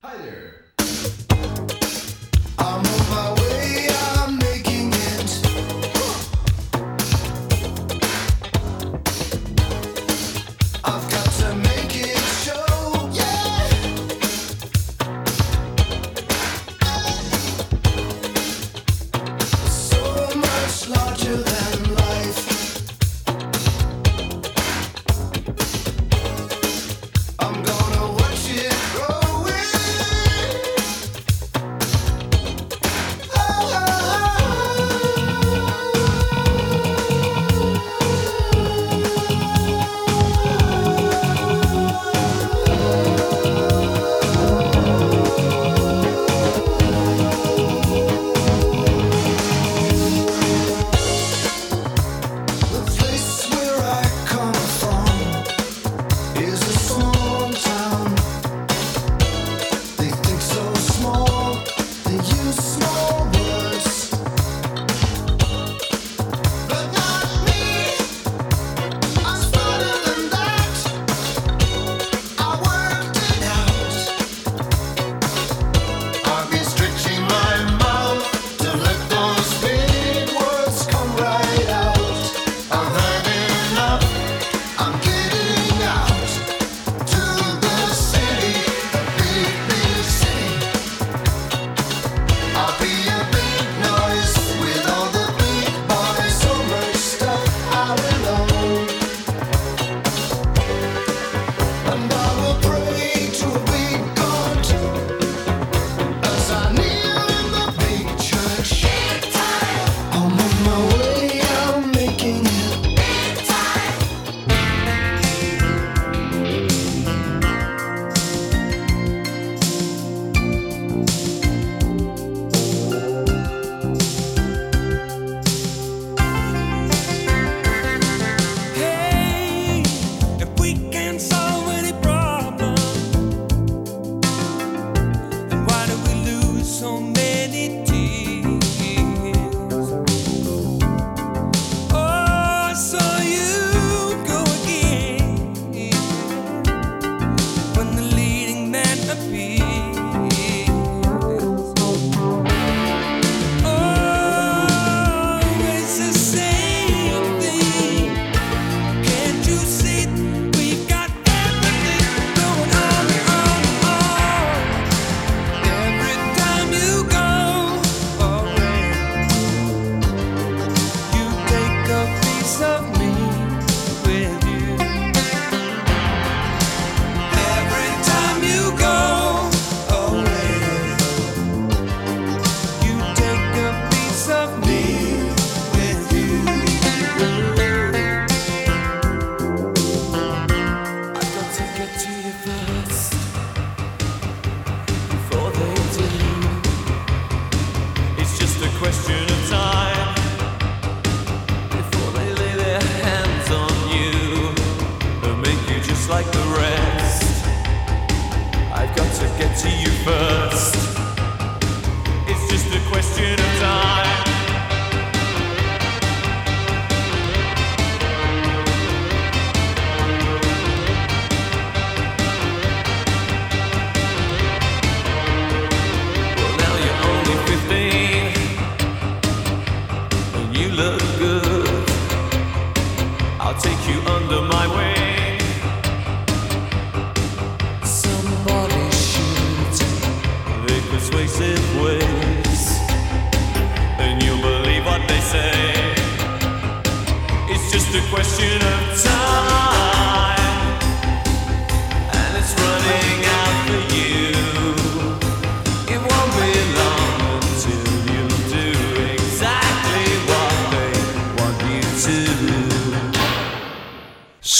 Hi there!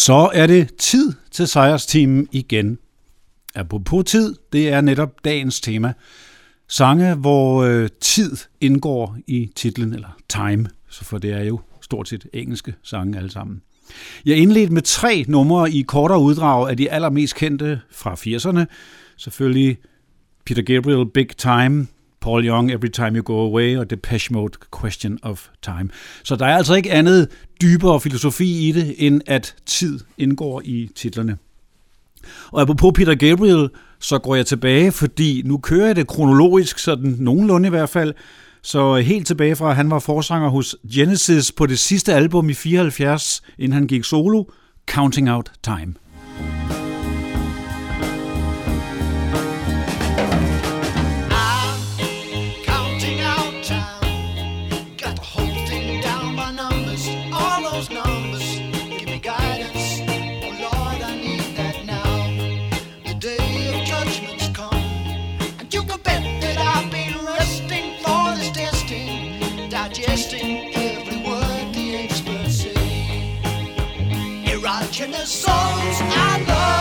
Så er det tid til sejrsteamen igen. Apropos tid, det er netop dagens tema. Sange, hvor øh, tid indgår i titlen, eller time, så for det er jo stort set engelske sange alle sammen. Jeg indledte med tre numre i kortere uddrag af de allermest kendte fra 80'erne. Selvfølgelig Peter Gabriel, Big Time, Paul Young, Every Time You Go Away og Depeche Mode, Question of Time. Så der er altså ikke andet dybere filosofi i det, end at tid indgår i titlerne. Og apropos Peter Gabriel, så går jeg tilbage, fordi nu kører jeg det kronologisk, sådan nogenlunde i hvert fald. Så helt tilbage fra, at han var forsanger hos Genesis på det sidste album i 74, inden han gik solo, Counting Out Time. making the songs I love.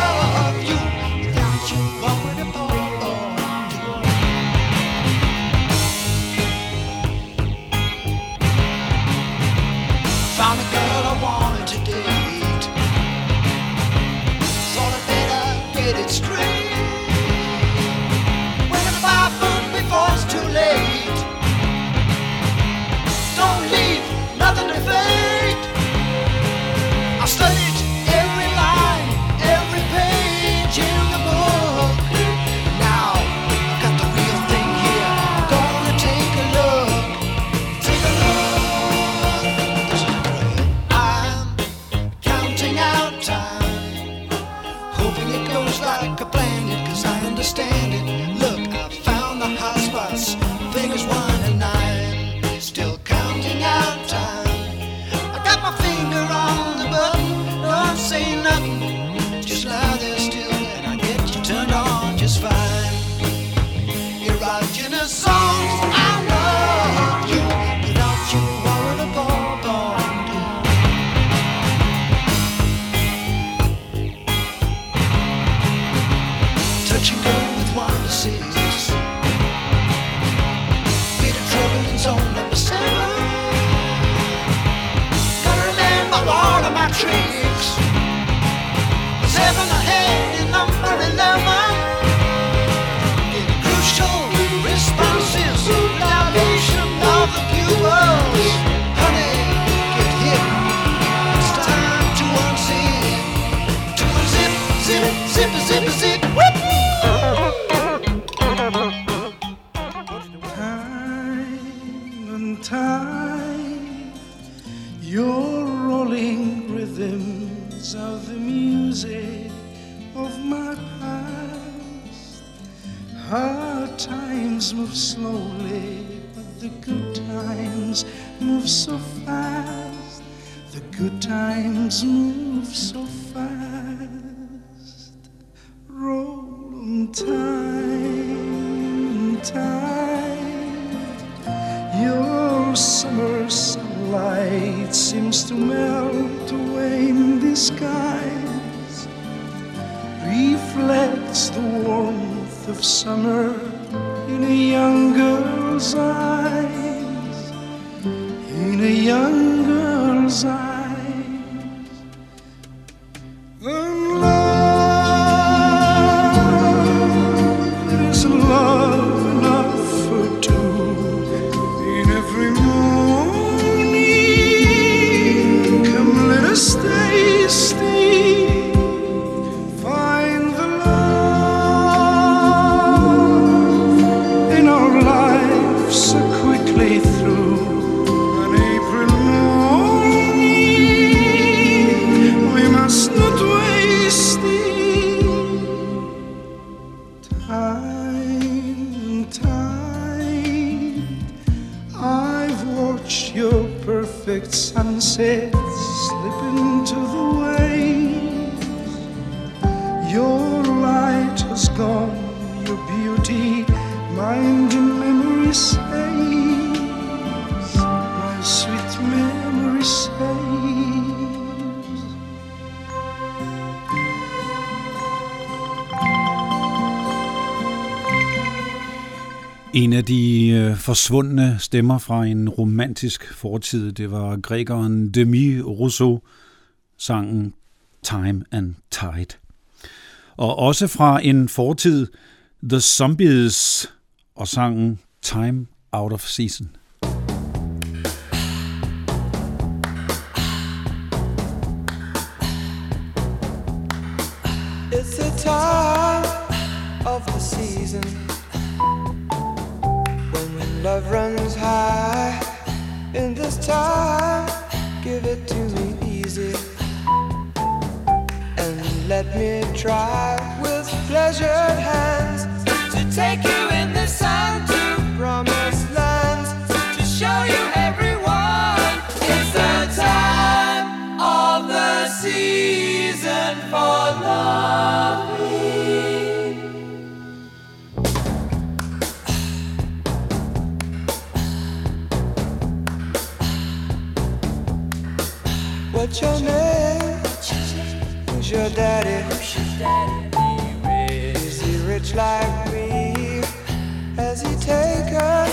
En af de øh, forsvundne stemmer fra en romantisk fortid, det var grækeren Demi Rousseau, sangen Time and Tide. Og også fra en fortid, The Zombies og sangen Time Out of Season. Time the season when love runs high. In this time, give it to me easy and let me try with pleasured hands to take you in What's your name? Who's your daddy? Is he rich like me? Has he taken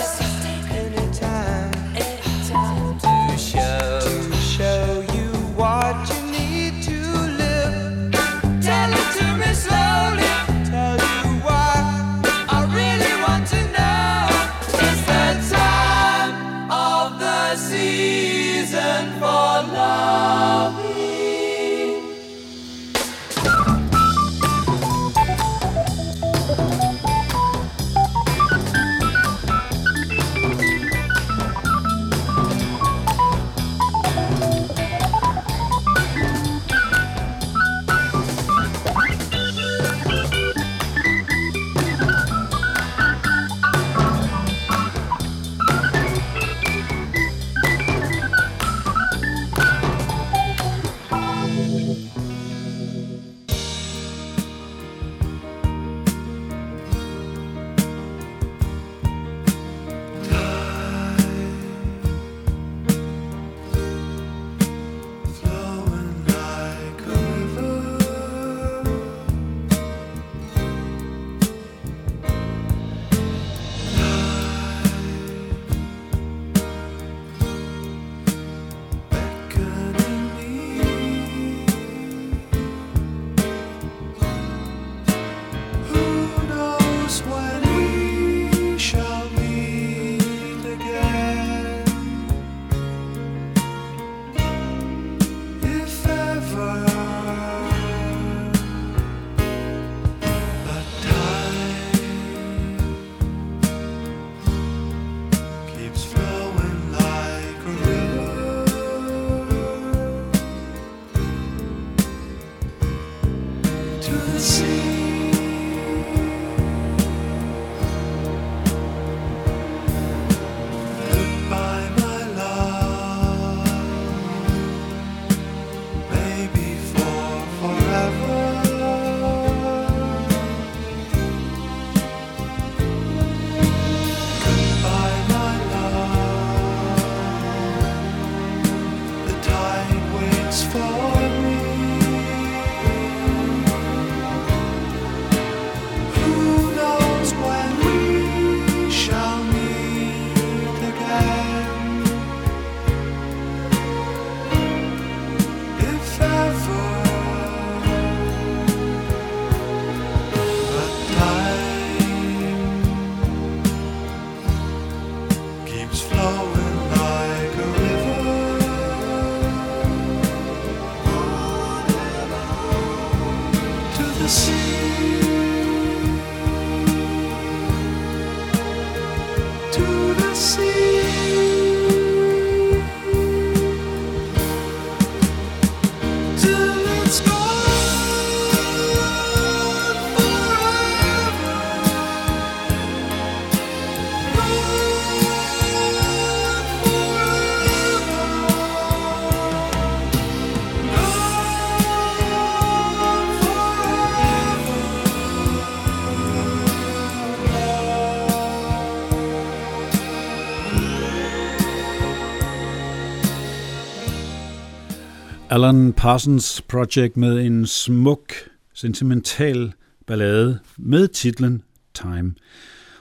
Alan Parsons Project med en smuk, sentimental ballade med titlen Time.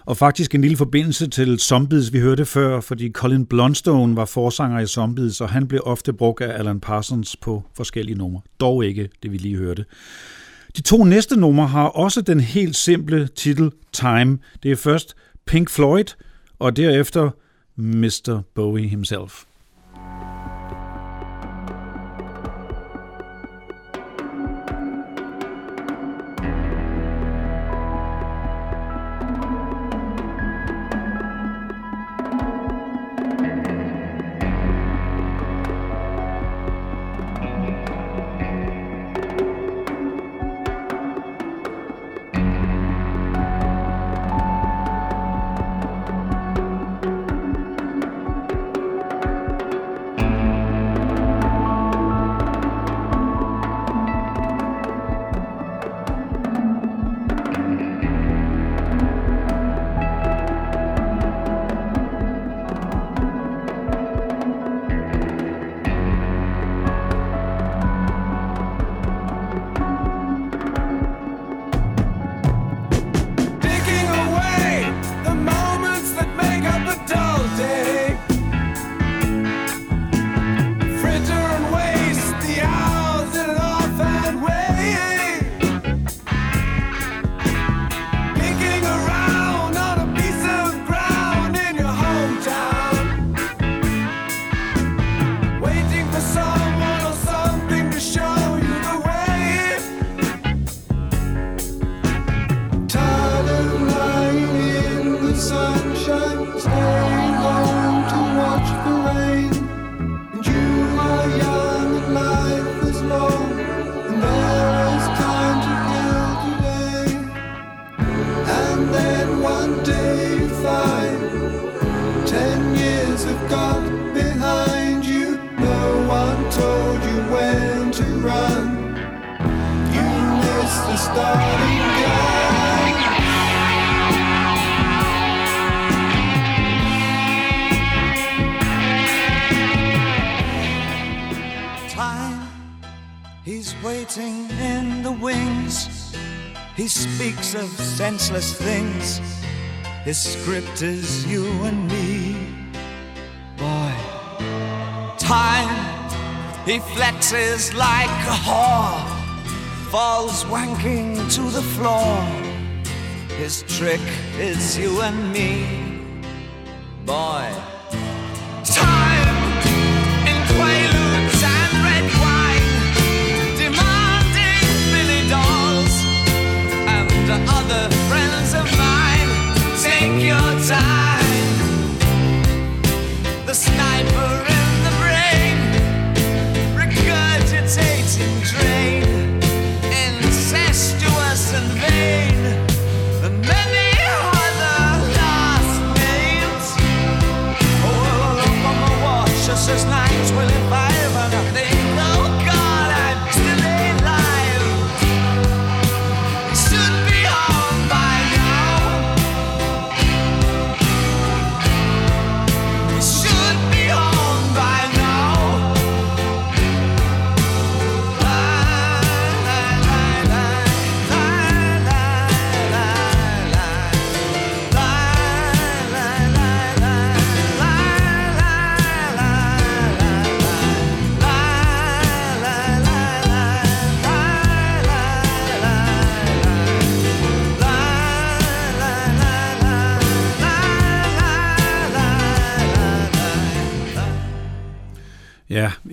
Og faktisk en lille forbindelse til Zombies, vi hørte før, fordi Colin Blunstone var forsanger i Zombies, og han blev ofte brugt af Alan Parsons på forskellige numre. Dog ikke det, vi lige hørte. De to næste numre har også den helt simple titel Time. Det er først Pink Floyd, og derefter Mr. Bowie himself. waiting in the wings. He speaks of senseless things. His script is you and me. Boy, time, he flexes like a whore, falls wanking to the floor. His trick is you and me. Boy.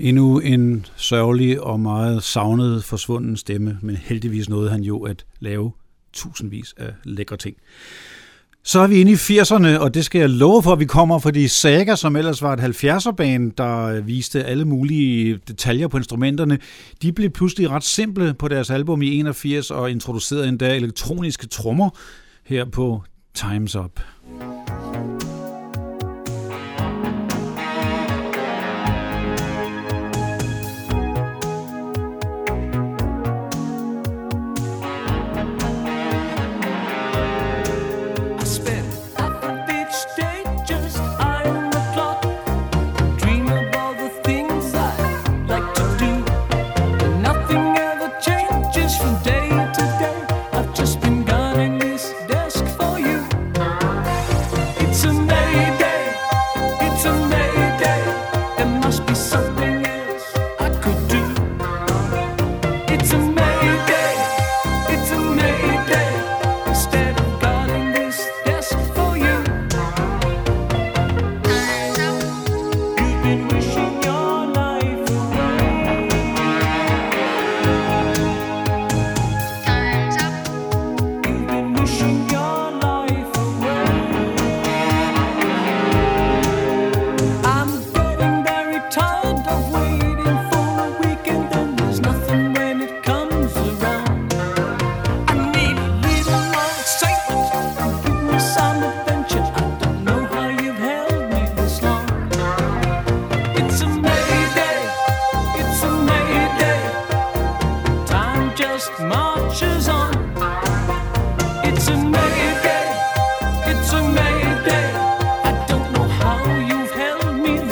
endnu en sørgelig og meget savnet forsvunden stemme, men heldigvis nåede han jo at lave tusindvis af lækre ting. Så er vi inde i 80'erne, og det skal jeg love for, at vi kommer, fordi Saga, som ellers var et 70'er-band, der viste alle mulige detaljer på instrumenterne, de blev pludselig ret simple på deres album i 81 og introducerede endda elektroniske trommer her på Time's Up.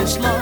much love.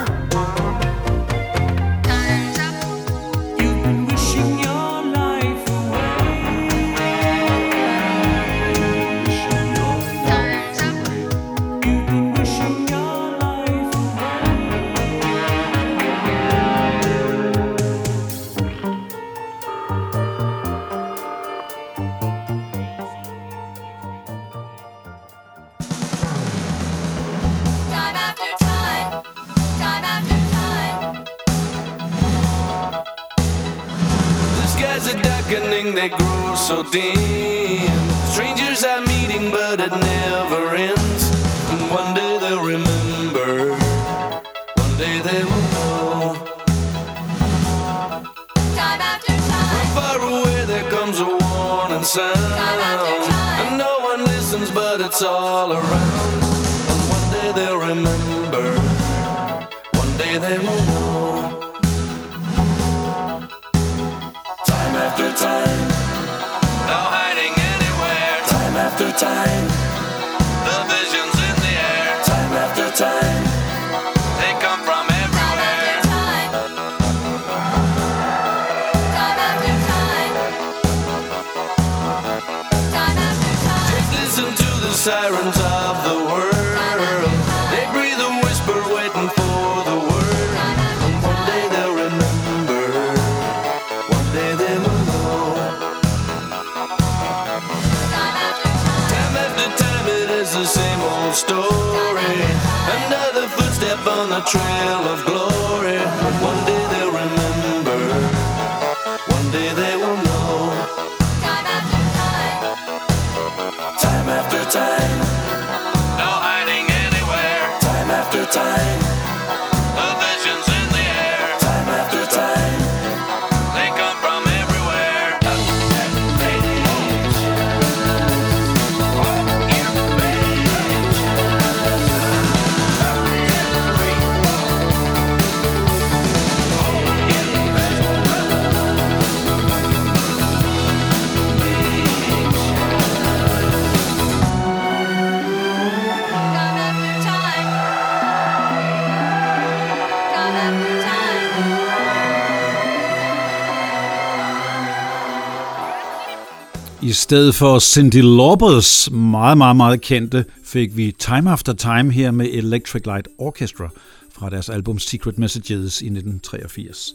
Stedet for Cindy Laupers meget, meget, meget kendte, fik vi Time After Time her med Electric Light Orchestra fra deres album Secret Messages i 1983.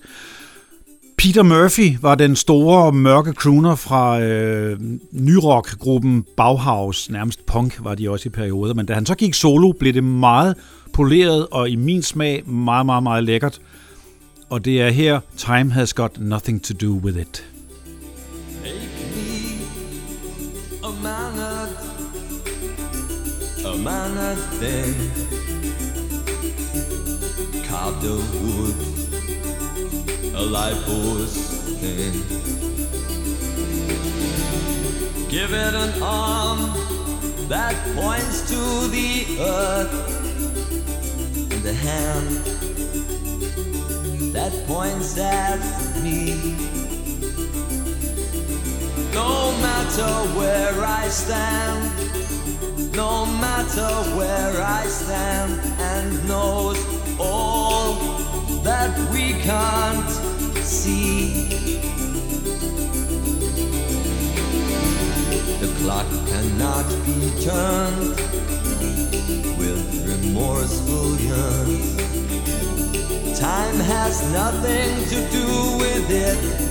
Peter Murphy var den store mørke crooner fra øh, nyrock-gruppen Bauhaus. Nærmest punk var de også i perioder. Men da han så gik solo, blev det meget poleret og i min smag meget, meget, meget lækkert. Og det er her, Time Has Got Nothing To Do With It. Man thing carved of wood, a life force thing. Give it an arm that points to the earth, and a hand that points at me. No matter where I stand, no matter where I stand, and knows all that we can't see. The clock cannot be turned with remorseful yearns. Time has nothing to do with it.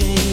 to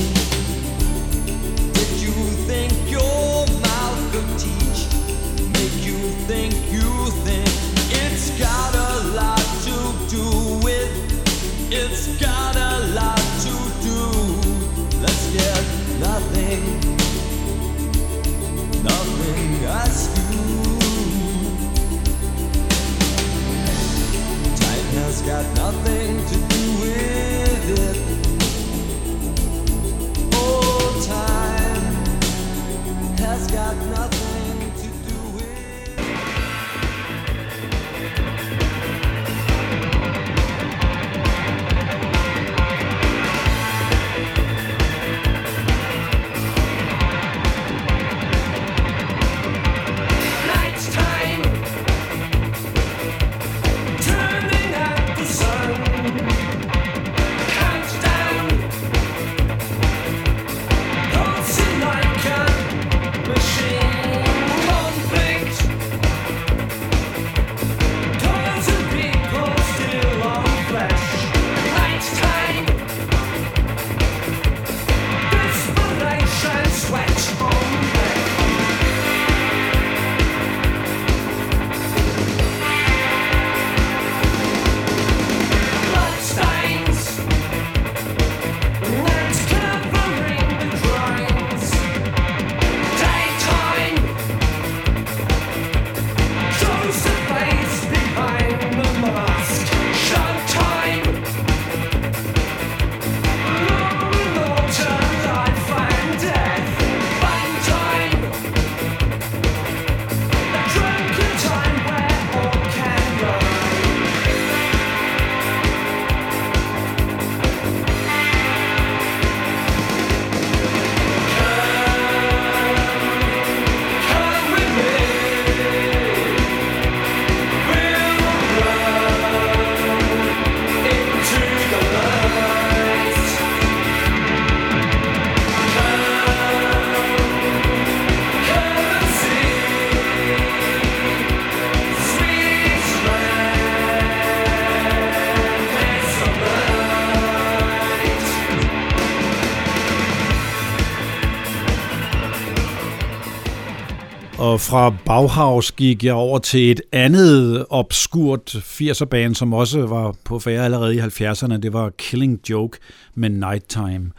Og fra Bauhaus gik jeg over til et andet obskurt 80'er-band, som også var på færre allerede i 70'erne. Det var Killing Joke med Nighttime.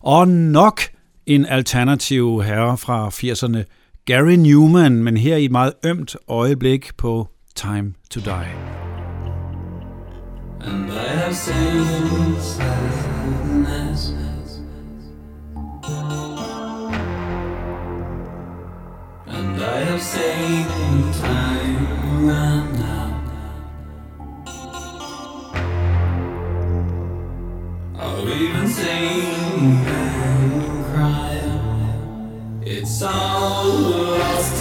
Og nok en alternativ herre fra 80'erne, Gary Newman, men her i et meget ømt øjeblik på Time to Die. And I have seen life saving time run out. I've even seen you cry. It's all lost.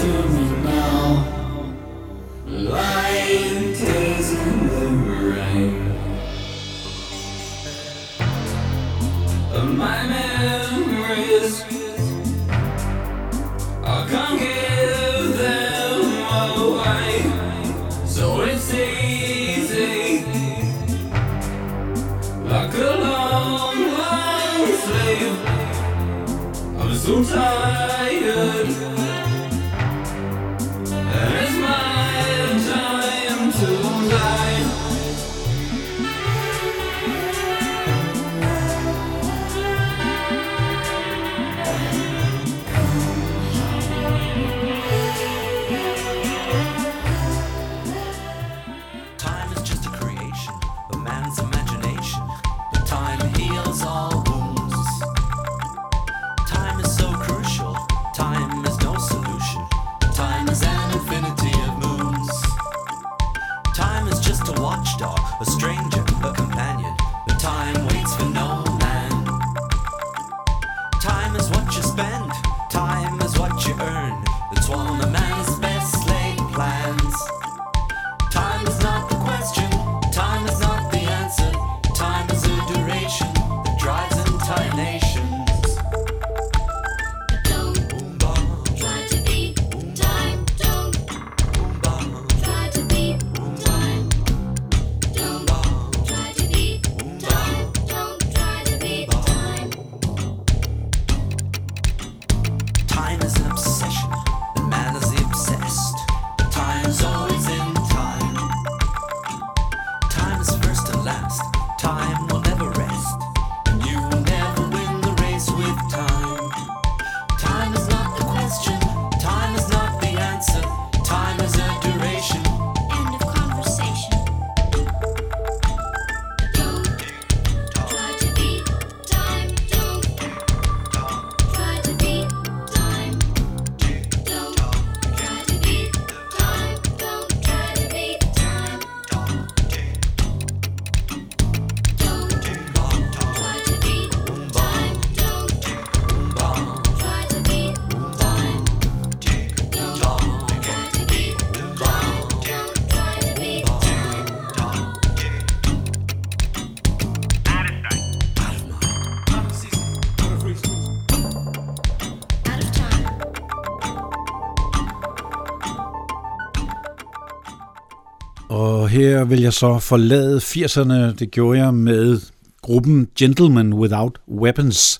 Her vil jeg så forlade 80'erne. Det gjorde jeg med gruppen Gentlemen Without Weapons.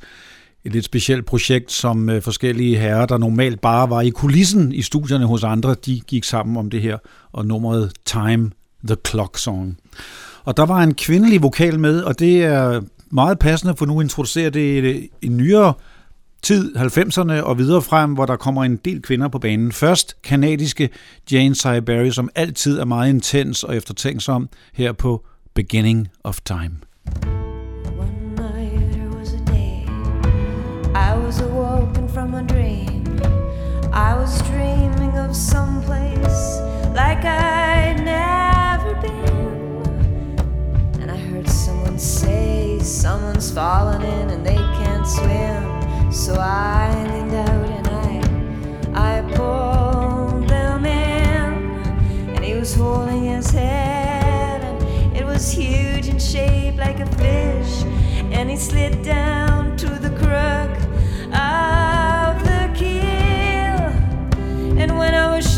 Et lidt specielt projekt, som øh, forskellige herrer, der normalt bare var i kulissen i studierne hos andre, de gik sammen om det her, og nummeret Time the Clock Song. Og der var en kvindelig vokal med, og det er meget passende, for nu introducerer det øh, en nyere tid, 90'erne og videre frem, hvor der kommer en del kvinder på banen. Først kanadiske Jane Siberry, som altid er meget intens og eftertænksom her på Beginning of Time. One night there was a day I was awoken from a dream. I was dreaming of some place like I'd never been. And I heard someone say someone's fallen in and they can't swim. So I leaned out and I I pulled them in. And he was holding his head and it was huge in shape like a fish. And he slid down to the crook of the keel. And when I was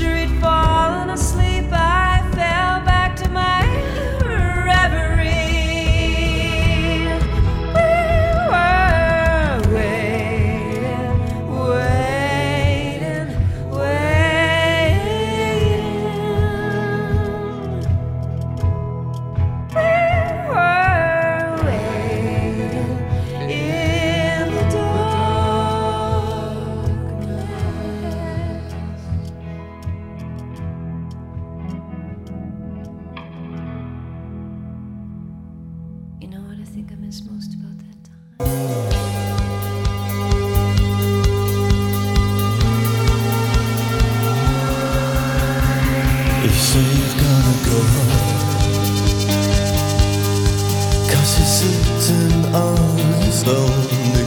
on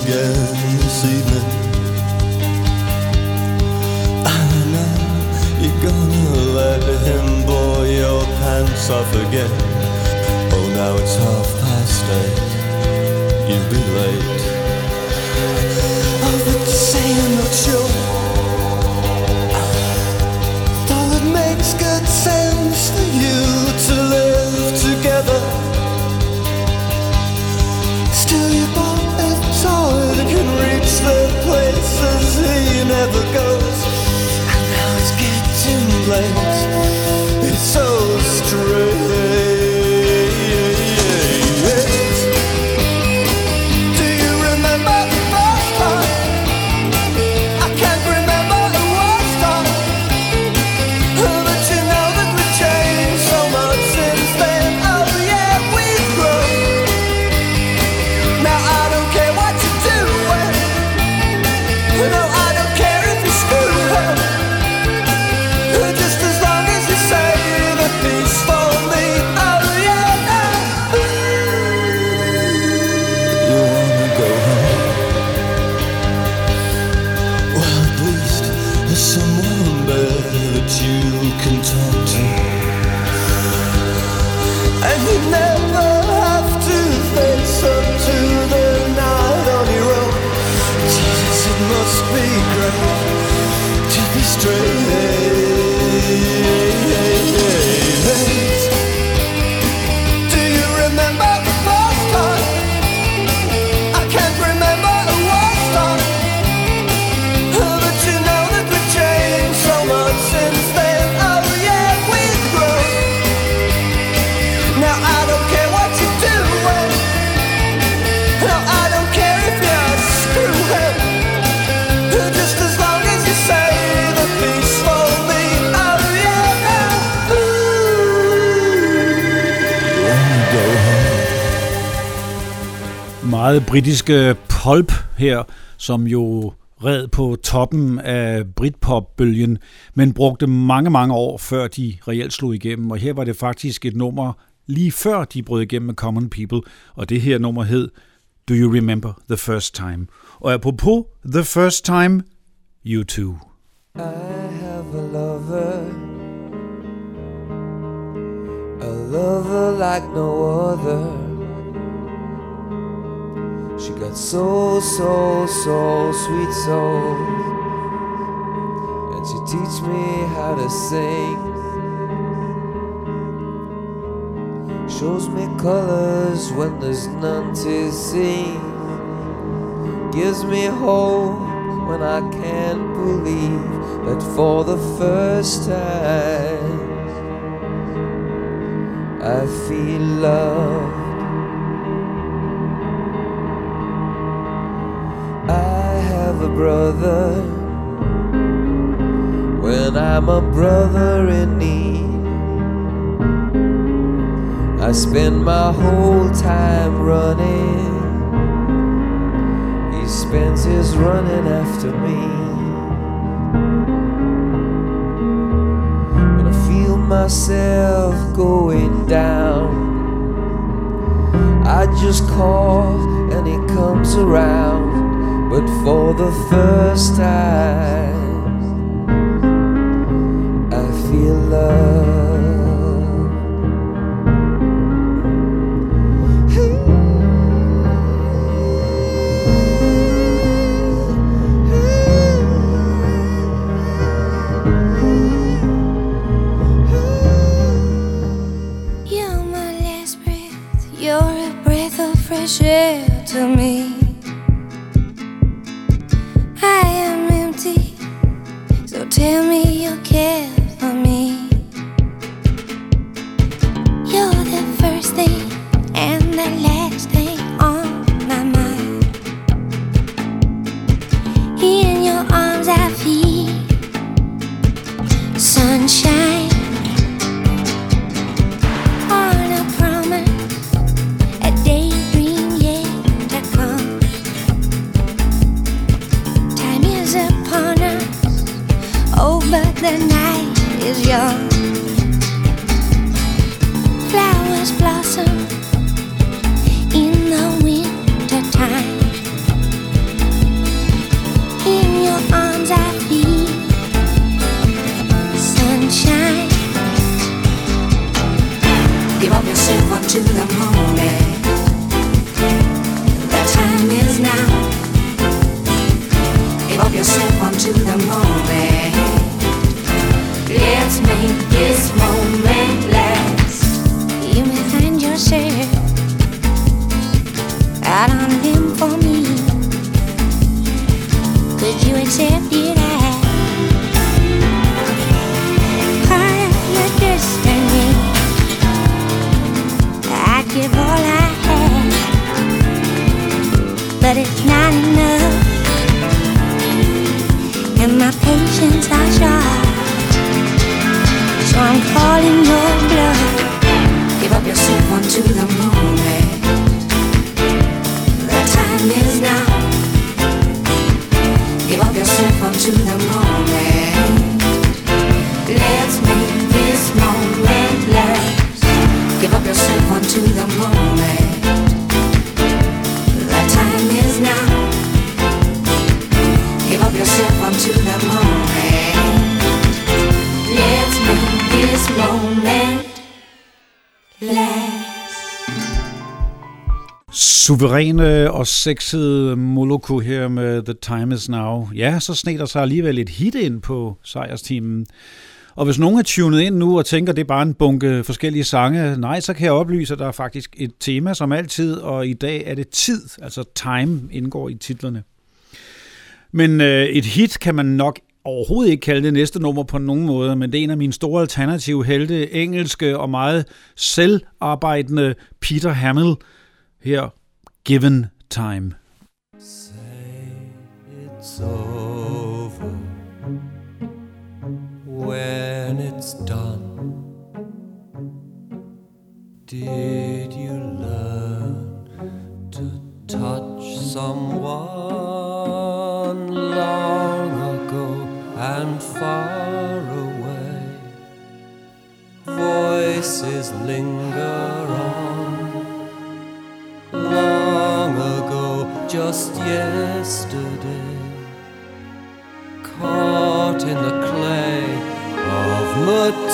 again this evening I know you're gonna let him blow your pants off again? Oh now it's half past eight. You'll be late. Oh but saying not sure never goes. And now it's getting late Meget britiske pulp her, som jo red på toppen af Britpop-bølgen, men brugte mange, mange år før de reelt slog igennem. Og her var det faktisk et nummer lige før de brød igennem med Common People, og det her nummer hed Do You Remember the First Time? Og apropos The First Time, You Too. I have a lover, a lover like no other. She got so, so, so sweet soul, and she teach me how to sing. Shows me colors when there's none to see. Gives me hope when I can't believe that for the first time I feel love. I have a brother when I'm a brother in need. I spend my whole time running. He spends his running after me. When I feel myself going down, I just call and he comes around. But for the first time, I feel love. But it's not enough. Suveræne og sexede Moloko her med The Time Is Now. Ja, så sneg der sig alligevel et hit ind på sejrsteamen. Og hvis nogen er tunet ind nu og tænker, det er bare en bunke forskellige sange, nej, så kan jeg oplyse, at der er faktisk et tema som altid, og i dag er det tid, altså time indgår i titlerne. Men øh, et hit kan man nok overhovedet ikke kalde det næste nummer på nogen måde, men det er en af mine store alternative helte, engelske og meget selvarbejdende Peter Hamill, her Given Time. Say it's over when it's done. Did you learn to touch someone long ago and far away? Voices linger on ago, just yesterday, caught in the clay of material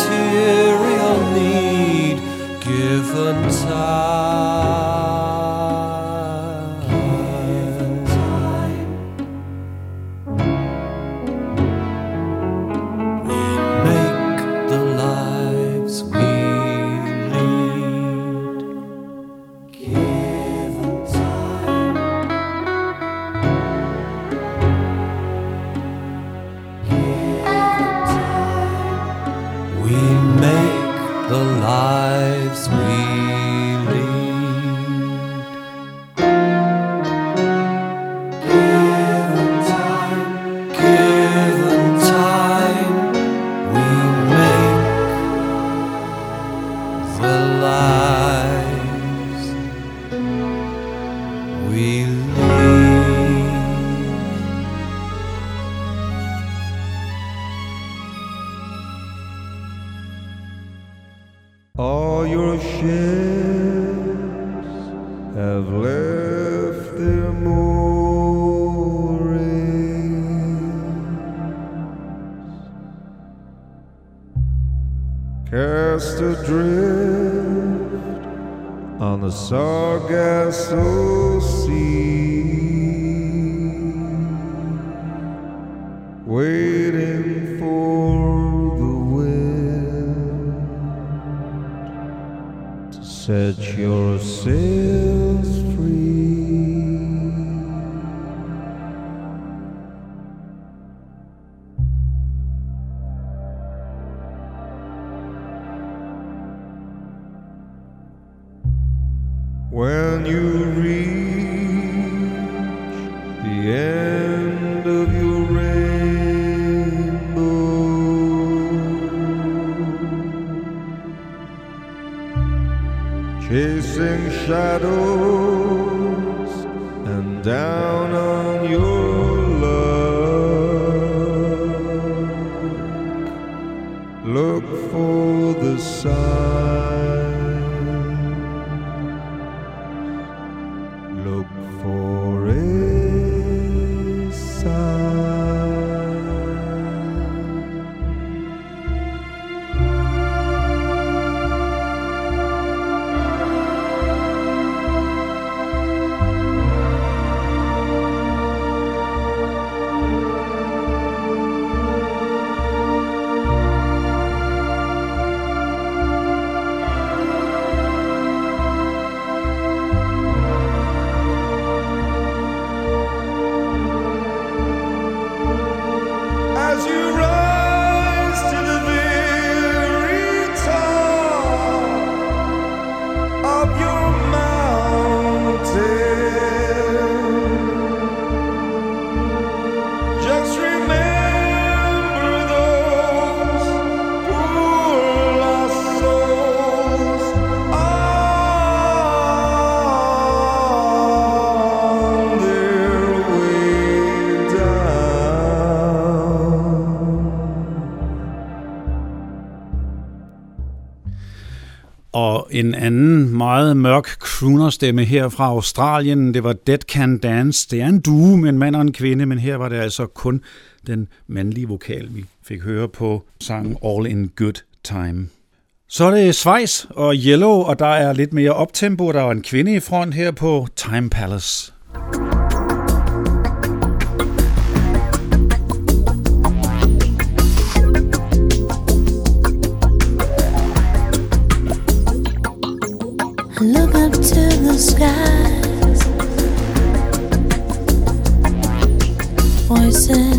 When you reach the end of your rainbow, chasing shadows and down on your luck. Look for the sign. en anden meget mørk crooner-stemme her fra Australien. Det var Dead Can Dance. Det er en due med en mand og en kvinde, men her var det altså kun den mandlige vokal, vi fik høre på sangen All in Good Time. Så er det Schweiz og Yellow, og der er lidt mere optempo. Der er en kvinde i front her på Time Palace. voices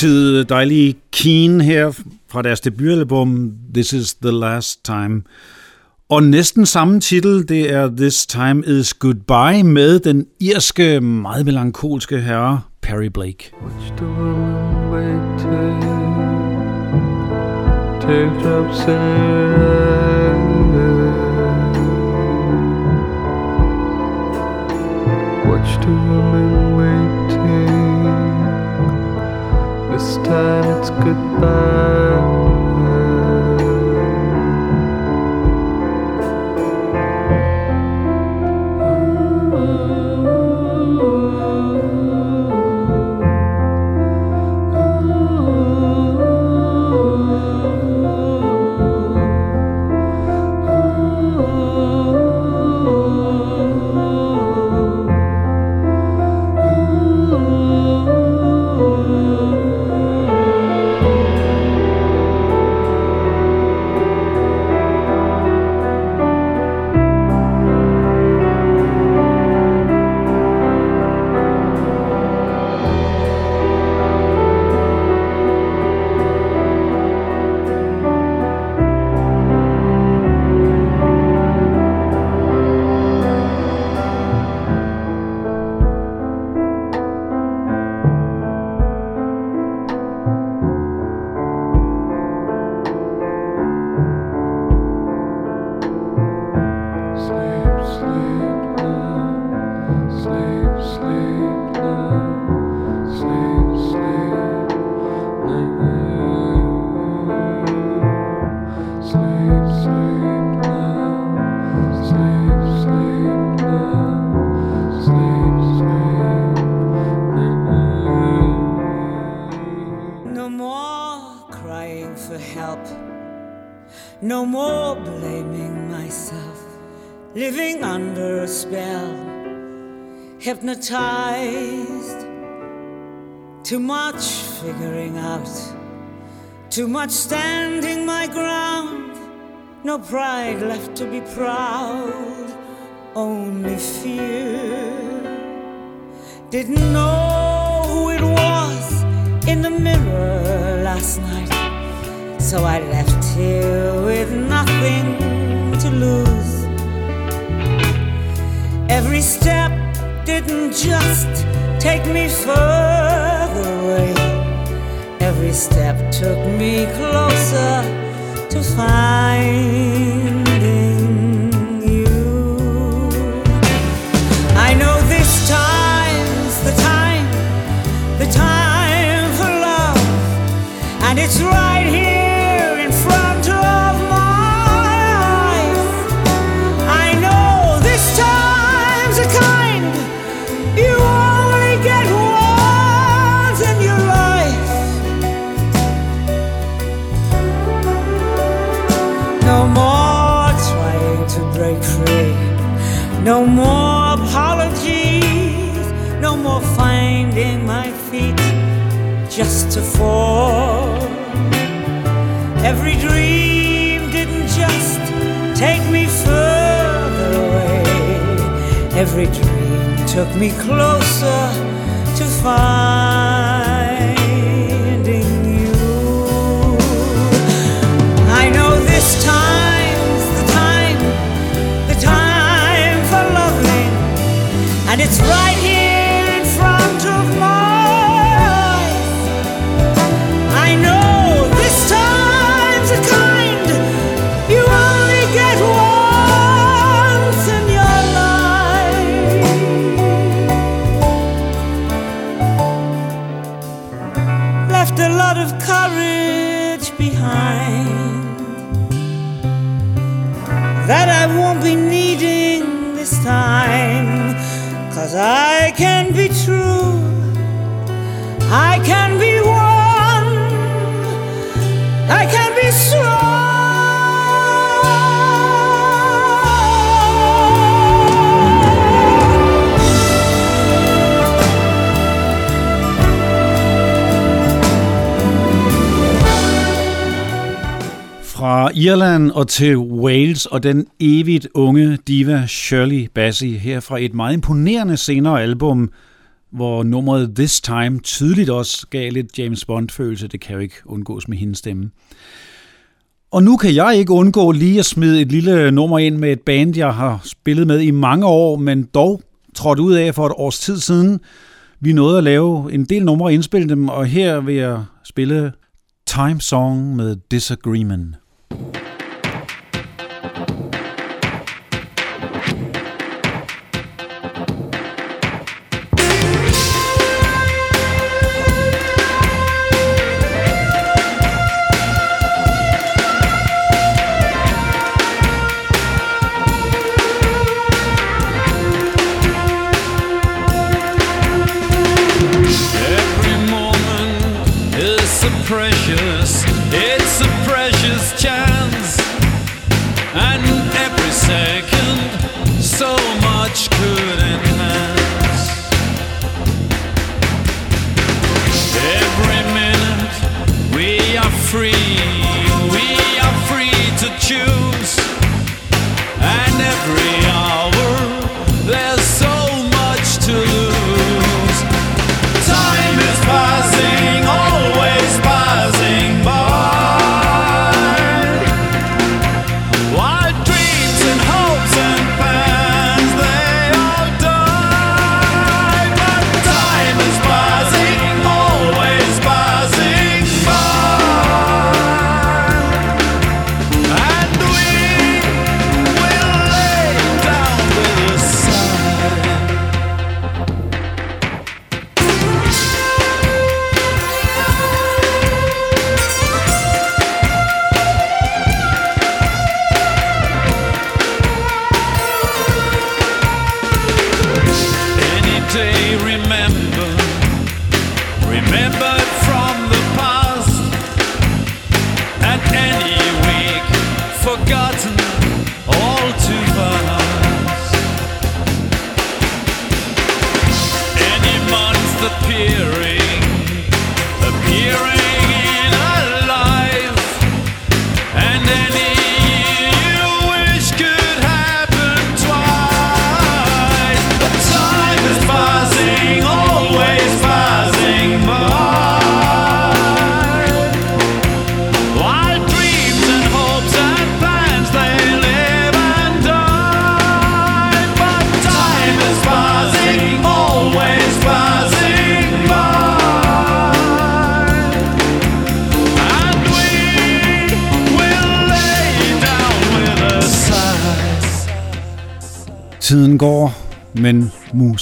Socialdemokratiet, dejlige Keen her fra deres debutalbum This is the Last Time. Og næsten samme titel, det er This Time is Goodbye med den irske, meget melankolske herre Perry Blake. Which Blake take? Take up Which do wait This time it's goodbye. Too much standing my ground. No pride left to be proud. Only fear. Didn't know who it was in the mirror last night. So I left here with nothing to lose. Every step didn't just take me further away. Every step took me closer to finding you. I know this time's the time, the time for love, and it's right here fall. Every dream didn't just take me further away. Every dream took me closer to finding you. I know this time's the time, the time for loving, and it's right Fra Irland og til Wales og den evigt unge diva Shirley Bassey her fra et meget imponerende senere album, hvor nummeret This Time tydeligt også gav lidt James Bond-følelse. Det kan jo ikke undgås med hendes stemme. Og nu kan jeg ikke undgå lige at smide et lille nummer ind med et band, jeg har spillet med i mange år, men dog trådt ud af for et års tid siden. Vi nåede at lave en del numre og indspille dem, og her vil jeg spille Time Song med Disagreement.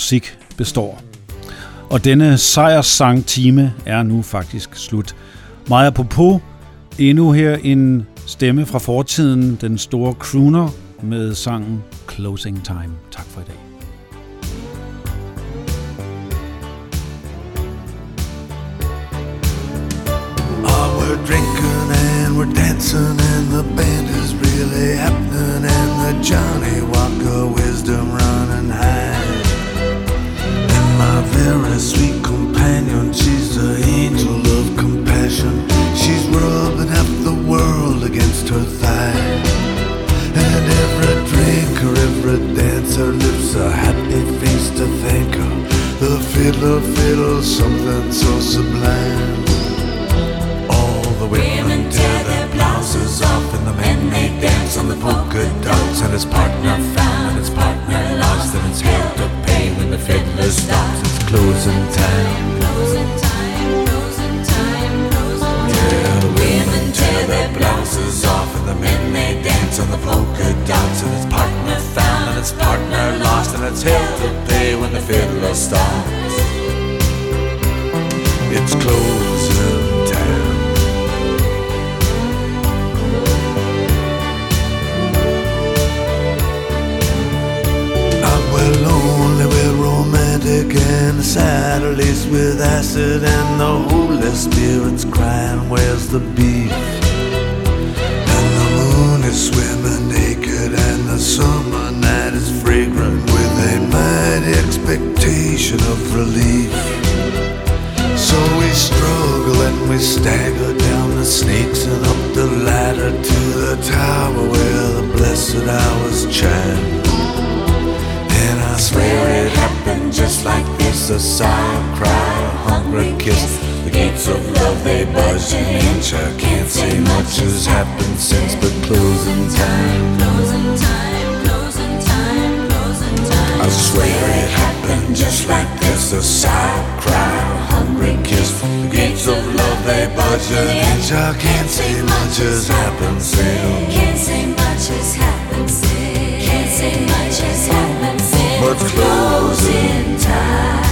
Musik består. Og denne sejrssang-time er nu faktisk slut. Meget apropos, endnu her en stemme fra fortiden, den store crooner med sangen Closing Time. Tak for i dag. Oh, we're drinking and we're dancing and the band is really happening and the Johnny Walker wisdom running high. And my sweet companion, she's the angel of compassion. She's rubbing half the world against her thigh. And every drinker, every dancer lifts a happy face to thank her. The fiddler fiddles something so sublime. All the women tear their blouses off and the men they dance on the polka dots and his partner found and his partner lost and it's hell to pay when the fiddler stops. It's closing time. Yeah, women tear their blouses off and the men they dance on the polka dots and his partner found and his partner lost and it's hell to pay when the fiddler stops. It's closing and the Saturdays with acid, and the Holy Spirit's crying, Where's the beef? And the moon is swimming naked, and the summer night is fragrant with a mighty expectation of relief. So we struggle and we stagger down the snakes and up the ladder to the tower where the blessed hours chime. And I swear it happened just like this. A sigh, a cry, a hungry kiss. The gates of love, they budge an inch I can't say much has happened since But closing time. Closing time, closing time, closing time. I swear it happened just like this. A sigh, a cry, a hungry kiss. The gates of love, they budge an inch I can't say much has happened since. Can't say much has happened since. Can't say much has happened But closing time.